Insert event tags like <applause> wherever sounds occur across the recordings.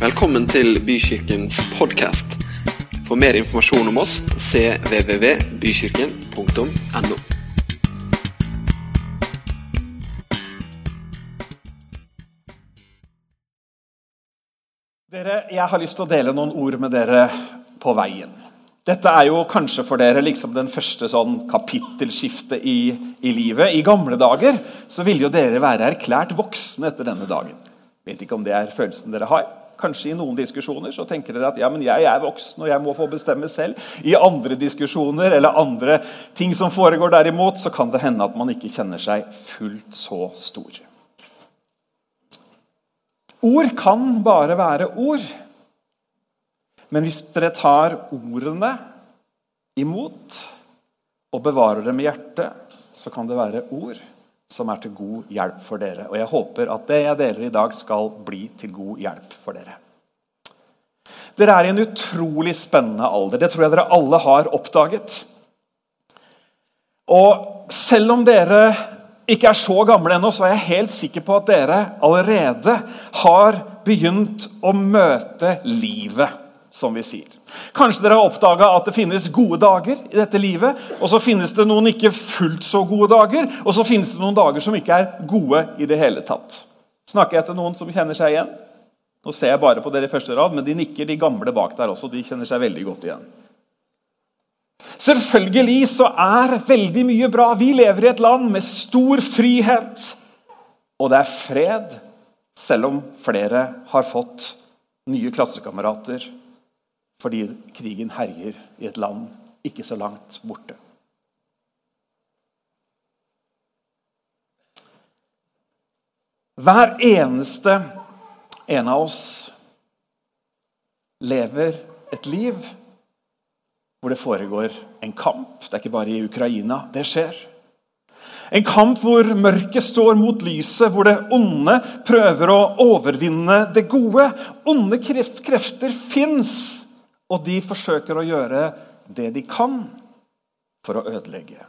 Velkommen til Bykirkens podkast. For mer informasjon om oss cvvvbykirken.no. Dere, Jeg har lyst til å dele noen ord med dere på veien. Dette er jo kanskje for dere liksom den første sånn kapittelskiftet i, i livet. I gamle dager så ville jo dere være erklært voksne etter denne dagen. Vet ikke om det er følelsen dere har. Kanskje i noen diskusjoner så tenker dere at ja, men jeg er voksen og jeg må få bestemme selv. I andre diskusjoner eller andre ting som foregår derimot, så kan det hende at man ikke kjenner seg fullt så stor. Ord kan bare være ord. Men hvis dere tar ordene imot og bevarer dem i hjertet, så kan det være ord som er til god hjelp for dere. Og jeg håper at det jeg deler i dag, skal bli til god hjelp for dere. Dere er i en utrolig spennende alder. Det tror jeg dere alle har oppdaget. Og selv om dere ikke er så gamle ennå, så er jeg helt sikker på at dere allerede har begynt å møte livet, som vi sier. Kanskje dere har oppdaga at det finnes gode dager i dette livet, og så finnes det noen ikke fullt så gode dager, og så finnes det noen dager som ikke er gode i det hele tatt. Snakker jeg til noen som kjenner seg igjen? Nå ser jeg bare på dere i første rad, men de nikker, de gamle bak der også. De kjenner seg veldig godt igjen. Selvfølgelig så er veldig mye bra. Vi lever i et land med stor frihet. Og det er fred, selv om flere har fått nye klassekamerater fordi krigen herjer i et land ikke så langt borte. Hver eneste en av oss lever et liv hvor det foregår en kamp. Det er ikke bare i Ukraina det skjer. En kamp hvor mørket står mot lyset, hvor det onde prøver å overvinne det gode. Onde krefter fins, og de forsøker å gjøre det de kan for å ødelegge.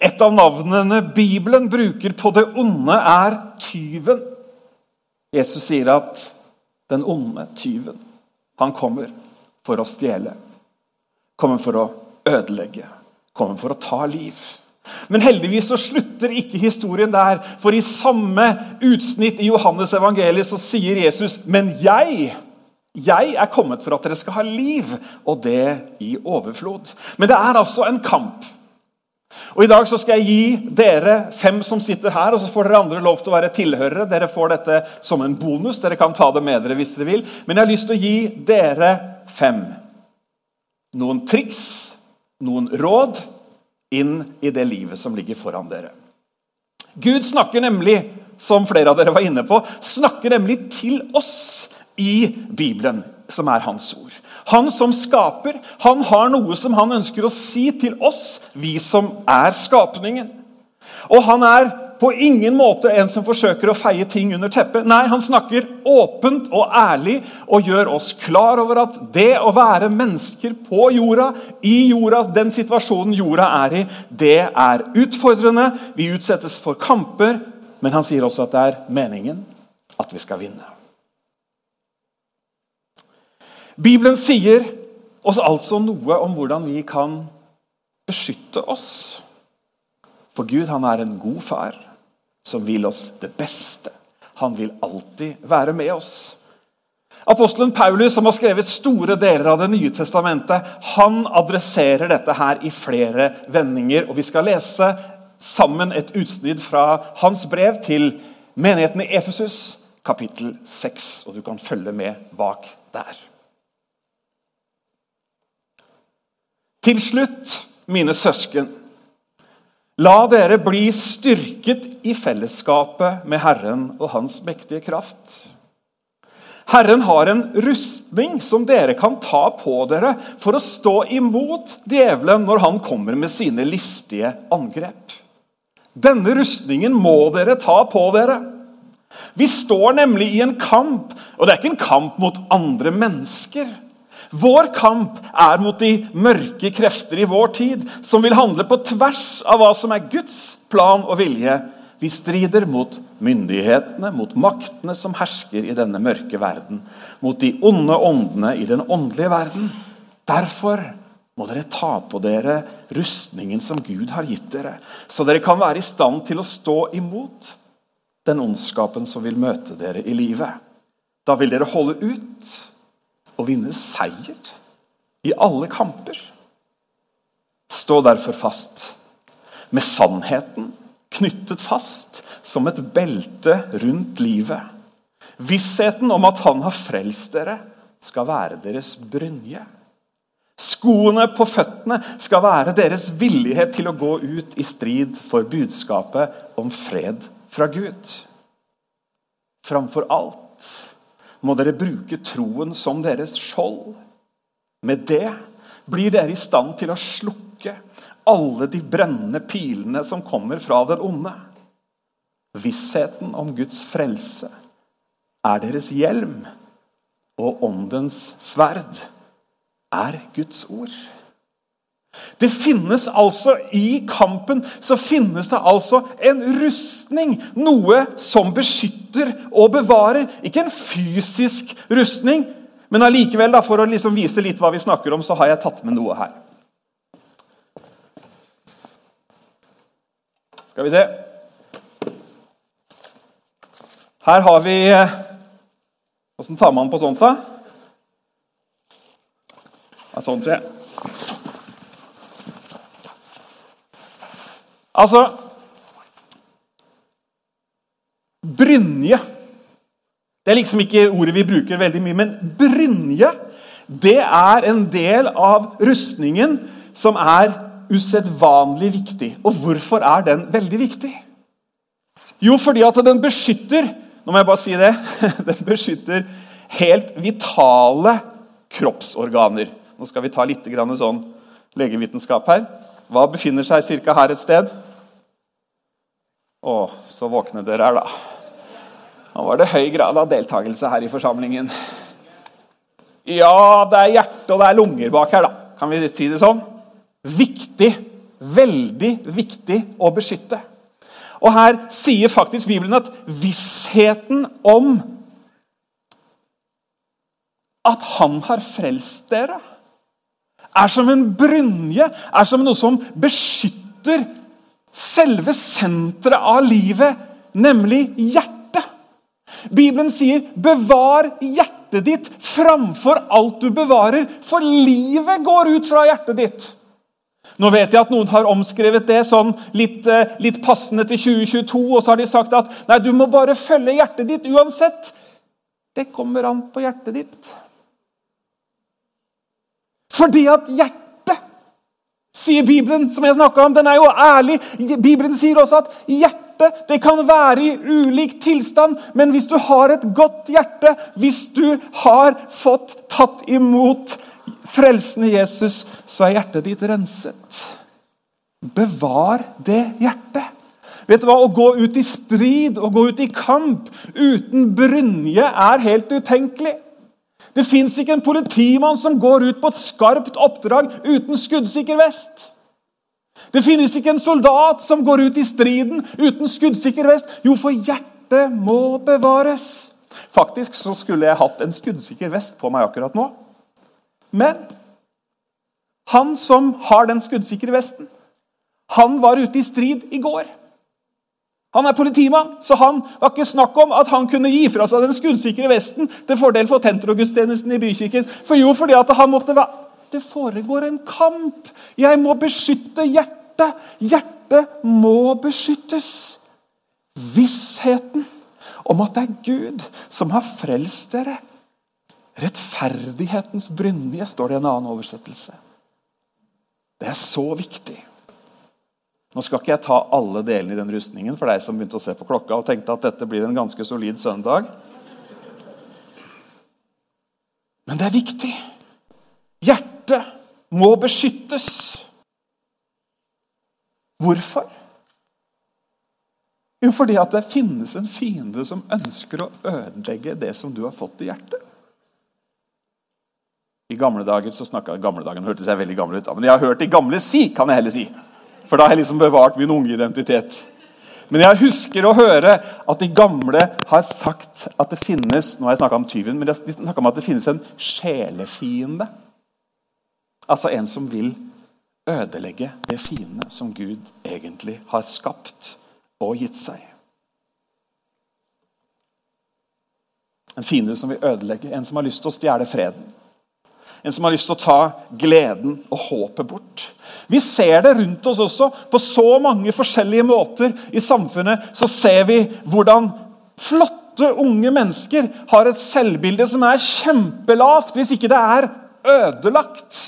Et av navnene Bibelen bruker på det onde, er tyven. Jesus sier at den onde tyven, han kommer for å stjele. Kommer for å ødelegge. Kommer for å ta liv. Men heldigvis så slutter ikke historien der. For i samme utsnitt i Johannes evangeliet så sier Jesus, 'Men jeg' Jeg er kommet for at dere skal ha liv, og det i overflod. Men det er altså en kamp. Og I dag så skal jeg gi dere fem som sitter her, og så får dere andre lov til å være tilhørere. Dere får dette som en bonus. Dere kan ta det med dere hvis dere vil. Men jeg har lyst til å gi dere fem. Noen triks, noen råd inn i det livet som ligger foran dere. Gud snakker nemlig, som flere av dere var inne på, snakker nemlig til oss i Bibelen, som er hans ord. Han som skaper, han har noe som han ønsker å si til oss, vi som er skapningen. Og han er på ingen måte en som forsøker å feie ting under teppet. Nei, han snakker åpent og ærlig og gjør oss klar over at det å være mennesker på jorda, i jorda, den situasjonen jorda er i, det er utfordrende. Vi utsettes for kamper, men han sier også at det er meningen at vi skal vinne. Bibelen sier oss altså noe om hvordan vi kan beskytte oss. For Gud han er en god far som vil oss det beste. Han vil alltid være med oss. Apostelen Paulus, som har skrevet store deler av Det nye testamentet, han adresserer dette her i flere vendinger. og Vi skal lese sammen et utsnitt fra hans brev til menigheten i Efesus, kapittel 6. Og du kan følge med bak der. Til slutt, mine søsken, la dere bli styrket i fellesskapet med Herren og Hans mektige kraft. Herren har en rustning som dere kan ta på dere for å stå imot djevelen når han kommer med sine listige angrep. Denne rustningen må dere ta på dere. Vi står nemlig i en kamp, og det er ikke en kamp mot andre mennesker. Vår kamp er mot de mørke krefter i vår tid, som vil handle på tvers av hva som er Guds plan og vilje Vi strider mot myndighetene, mot maktene som hersker i denne mørke verden. Mot de onde åndene i den åndelige verden. Derfor må dere ta på dere rustningen som Gud har gitt dere, så dere kan være i stand til å stå imot den ondskapen som vil møte dere i livet. Da vil dere holde ut og vinne seier i alle kamper. Stå derfor fast, med sannheten knyttet fast som et belte rundt livet. Vissheten om at Han har frelst dere, skal være deres brynje. Skoene på føttene skal være deres villighet til å gå ut i strid for budskapet om fred fra Gud. Framfor alt må dere bruke troen som deres skjold. Med det blir dere i stand til å slukke alle de brennende pilene som kommer fra den onde. Vissheten om Guds frelse er deres hjelm, og åndens sverd er Guds ord. Det finnes altså I kampen så finnes det altså en rustning. Noe som beskytter og bevarer. Ikke en fysisk rustning, men allikevel, for å liksom vise litt hva vi snakker om, så har jeg tatt med noe her. Skal vi se Her har vi Åssen tar man på sånt, da? Ja, sånn, tror jeg. Altså Brynje Det er liksom ikke ordet vi bruker veldig mye, men brynje det er en del av rustningen som er usedvanlig viktig. Og hvorfor er den veldig viktig? Jo, fordi at den beskytter Nå må jeg bare si det. <laughs> Den beskytter helt vitale kroppsorganer. Nå skal vi ta litt sånn legevitenskap her. Hva befinner seg ca. her et sted? Å, så våkne dere er, da. Nå var det høy grad av deltakelse her i forsamlingen. Ja, det er hjerte og det er lunger bak her, da. Kan vi si det sånn? Viktig, veldig viktig å beskytte. Og her sier faktisk Bibelen at vissheten om at han har frelst dere, er som en brynje, er som noe som beskytter selve senteret av livet, nemlig hjertet. Bibelen sier 'bevar hjertet ditt framfor alt du bevarer', for livet går ut fra hjertet ditt. Nå vet jeg at noen har omskrevet det sånn litt, eh, litt passende til 2022, og så har de sagt at nei, du må bare følge hjertet ditt uansett. Det kommer an på hjertet ditt. Fordi at hjertet, sier Bibelen, som jeg snakka om, den er jo ærlig. Bibelen sier også at hjertet det kan være i ulik tilstand, men hvis du har et godt hjerte, hvis du har fått tatt imot frelsen i Jesus, så er hjertet ditt renset. Bevar det hjertet. Vet du hva? Å gå ut i strid og gå ut i kamp uten brynje er helt utenkelig. Det fins ikke en politimann som går ut på et skarpt oppdrag uten skuddsikker vest. Det finnes ikke en soldat som går ut i striden uten skuddsikker vest. Jo, for hjertet må bevares. Faktisk så skulle jeg hatt en skuddsikker vest på meg akkurat nå. Men han som har den skuddsikre vesten, han var ute i strid i går. Han er politimann, så han var ikke snakk om at han kunne gi fra seg den skuddsikre vesten til fordel for tentrogudstjenesten i bykirken. For jo, fordi at han måtte være Det foregår en kamp. Jeg må beskytte hjertet. Hjertet må beskyttes. Vissheten om at det er Gud som har frelst dere. Rettferdighetens brynje, står det i en annen oversettelse. Det er så viktig. Nå skal ikke jeg ta alle delene i den rustningen for deg som begynte å se på klokka og tenkte at dette blir en ganske solid søndag. Men det er viktig. Hjertet må beskyttes. Hvorfor? Jo, fordi at det finnes en fiende som ønsker å ødelegge det som du har fått i hjertet. I gamle dager så snakka Gamle dager hørtes jeg veldig gammel ut, men jeg har hørt de gamle si, kan jeg heller si. For da har jeg liksom bevart min unge identitet. Men jeg husker å høre at de gamle har sagt at det finnes nå har jeg om tyven, men de om at det finnes en sjelefiende. Altså en som vil ødelegge det fine som Gud egentlig har skapt og gitt seg. En fiende som vil ødelegge, en som har lyst til å stjele freden. En som har lyst til å ta gleden og håpet bort. Vi ser det rundt oss også. På så mange forskjellige måter i samfunnet så ser vi hvordan flotte, unge mennesker har et selvbilde som er kjempelavt, hvis ikke det er ødelagt.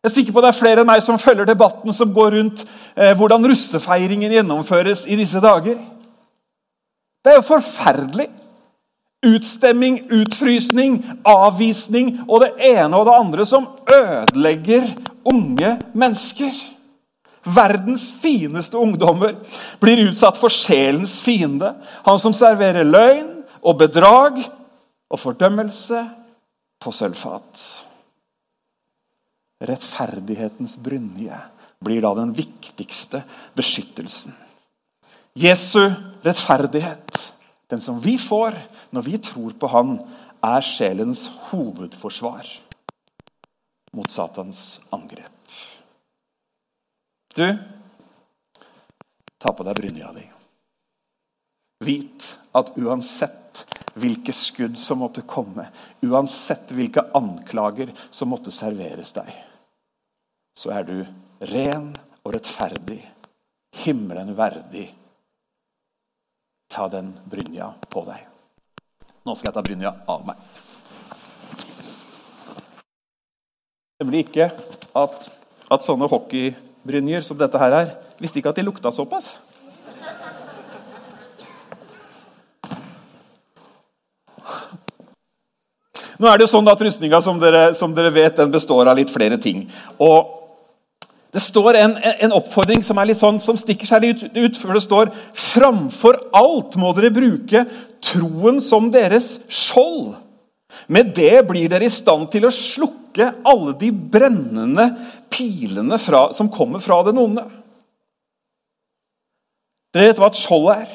Jeg er sikker på det er flere enn meg som følger debatten som går rundt eh, hvordan russefeiringen gjennomføres i disse dager. Det er jo forferdelig. Utstemming, utfrysning, avvisning og det ene og det andre som ødelegger unge mennesker. Verdens fineste ungdommer blir utsatt for sjelens fiende. Han som serverer løgn og bedrag og fordømmelse på sølvfat. Rettferdighetens brynje blir da den viktigste beskyttelsen. Jesu rettferdighet, den som vi får når vi tror på Han, er sjelens hovedforsvar mot Satans angrep. Du, ta på deg brynja di. Vit at uansett hvilke skudd som måtte komme, uansett hvilke anklager som måtte serveres deg, så er du ren og rettferdig, himmelen verdig. Ta den brynja på deg. Nå skal jeg ta brynja av meg. Blir ikke at, at sånne hockeybrynjer som dette her er Visste ikke at de lukta såpass. Nå er det jo sånn at Rustninga som dere, som dere vet, den består av litt flere ting. Og Det står en, en oppfordring som er litt sånn, som stikker seg litt ut, for det står Framfor alt må dere bruke troen som deres skjold. Med det blir dere i stand til å slukke alle de brennende pilene fra, som kommer fra den onde. Dere vet hva et skjold er?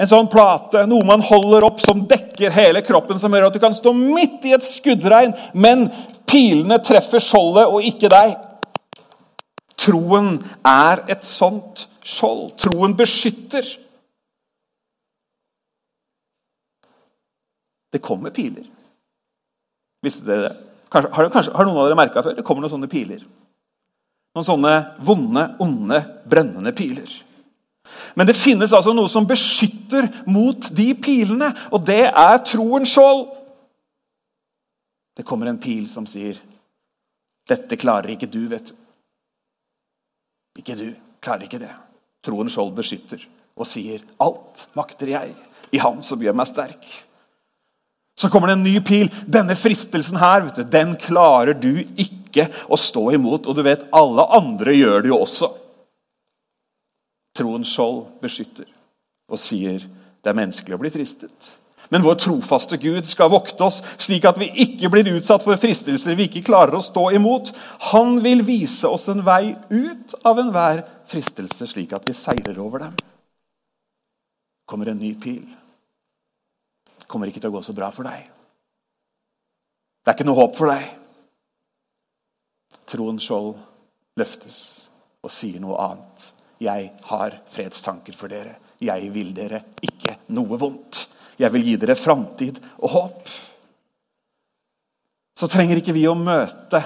En sånn plate, noe man holder opp som dekker hele kroppen, som gjør at du kan stå midt i et skuddregn, men pilene treffer skjoldet og ikke deg. Troen er et sånt skjold. Troen beskytter. Det kommer piler. Visste dere det? Kanskje, har, kanskje, har, noen av dere merka før? Det kommer noen sånne piler. Noen sånne vonde, onde, brennende piler. Men det finnes altså noe som beskytter mot de pilene, og det er troens skjold. Det kommer en pil som sier, 'Dette klarer ikke du, vet du.' Ikke du. Klarer ikke det. Troens skjold beskytter og sier, 'Alt makter jeg i Han som gjør meg sterk'. Så kommer det en ny pil. Denne fristelsen her, du, den klarer du ikke å stå imot. Og du vet, alle andre gjør det jo også. Troens skjold beskytter og sier det er menneskelig å bli fristet. Men vår trofaste Gud skal vokte oss, slik at vi ikke blir utsatt for fristelser vi ikke klarer å stå imot. Han vil vise oss en vei ut av enhver fristelse, slik at vi seirer over dem. kommer en ny pil. Kommer ikke til å gå så bra for deg. Det er ikke noe håp for deg. Troen skjold løftes og sier noe annet. 'Jeg har fredstanker for dere. Jeg vil dere ikke noe vondt.' 'Jeg vil gi dere framtid og håp.' Så trenger ikke vi å møte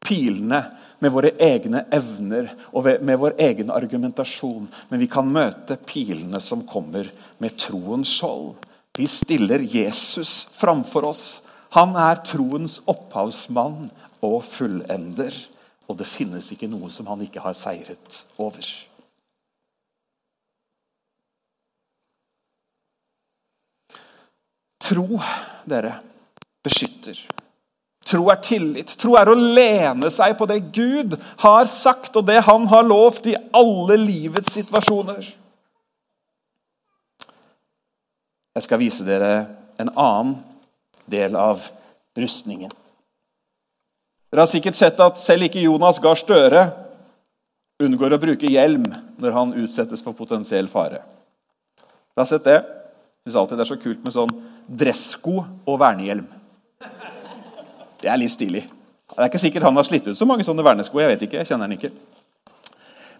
pilene med våre egne evner og med vår egen argumentasjon, men vi kan møte pilene som kommer med troens skjold. Vi stiller Jesus framfor oss. Han er troens opphavsmann og fullender. Og det finnes ikke noe som han ikke har seiret over. Tro, dere, beskytter. Tro er tillit. Tro er å lene seg på det Gud har sagt, og det han har lovt i alle livets situasjoner. Jeg skal vise dere en annen del av rustningen. Dere har sikkert sett at selv ikke Jonas Gahr Støre unngår å bruke hjelm når han utsettes for potensiell fare. Dere har sett det. Syns alltid det er så kult med sånn dressko og vernehjelm. Det er litt stilig. Det er ikke sikkert han har slitt ut så mange sånne vernesko. jeg vet ikke, jeg kjenner han ikke.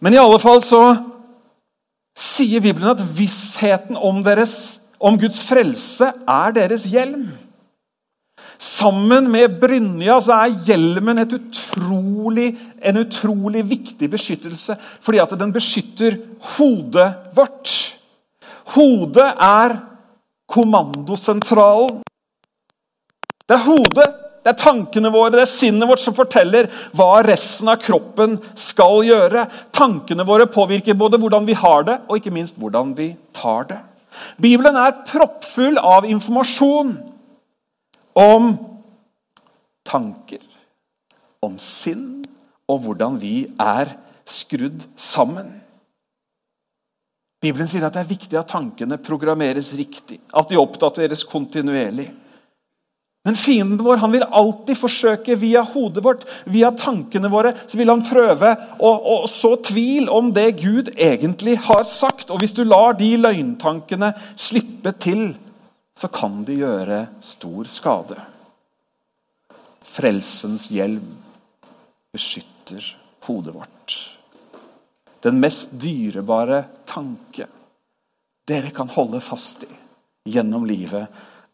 Men i alle fall så sier Bibelen at vissheten om, deres, om Guds frelse er deres hjelm. Sammen med brynja så er hjelmen utrolig, en utrolig viktig beskyttelse, fordi at den beskytter hodet vårt. Hodet er kommandosentralen. Det er hodet, det er tankene våre, det er sinnet vårt som forteller hva resten av kroppen skal gjøre. Tankene våre påvirker både hvordan vi har det, og ikke minst hvordan vi tar det. Bibelen er proppfull av informasjon om tanker, om sinn og hvordan vi er skrudd sammen. Bibelen sier at det er viktig at tankene programmeres riktig, at de oppdateres kontinuerlig. Men fienden vår han vil alltid forsøke via hodet vårt, via tankene våre, så vil han prøve å, å så tvil om det Gud egentlig har sagt. Og hvis du lar de løgntankene slippe til, så kan de gjøre stor skade. Frelsens hjelm beskytter hodet vårt. Den mest dyrebare tanke dere kan holde fast i gjennom livet,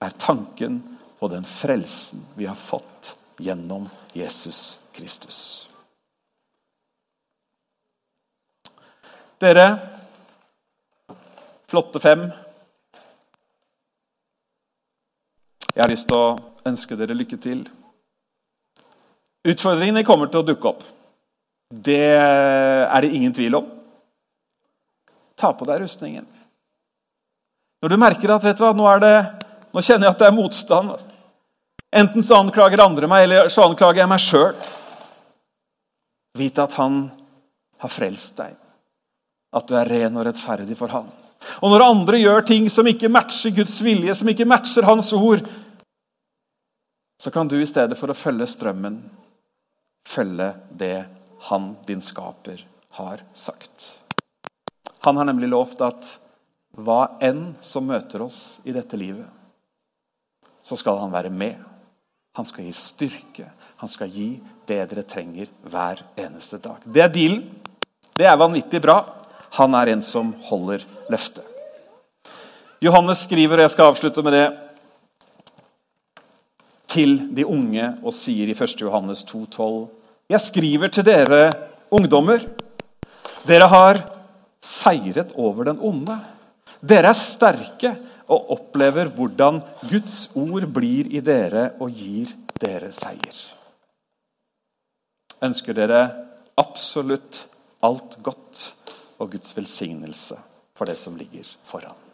er tanken på den frelsen vi har fått gjennom Jesus Kristus. Dere flotte fem Jeg har lyst til å ønske dere lykke til. Utfordringene kommer til å dukke opp. Det er det ingen tvil om. Ta på deg rustningen. Når du merker at vet du hva, nå, det, nå kjenner jeg at det er motstand Enten så anklager andre meg, eller så anklager jeg meg sjøl. Vit at han har frelst deg. At du er ren og rettferdig for han. Og når andre gjør ting som ikke matcher Guds vilje, som ikke matcher Hans ord, så kan du i stedet for å følge strømmen, følge det han, din skaper, har sagt. Han har nemlig lovt at hva enn som møter oss i dette livet, så skal han være med. Han skal gi styrke. Han skal gi det dere trenger hver eneste dag. Det er dealen. Det er vanvittig bra. Han er en som holder løftet. Johannes skriver, og jeg skal avslutte med det, til de unge og sier i 1. Johannes 2,12.: Jeg skriver til dere ungdommer. Dere har seiret over den onde. Dere er sterke og opplever hvordan Guds ord blir i dere og gir dere seier. Ønsker dere absolutt alt godt og Guds velsignelse for det som ligger foran.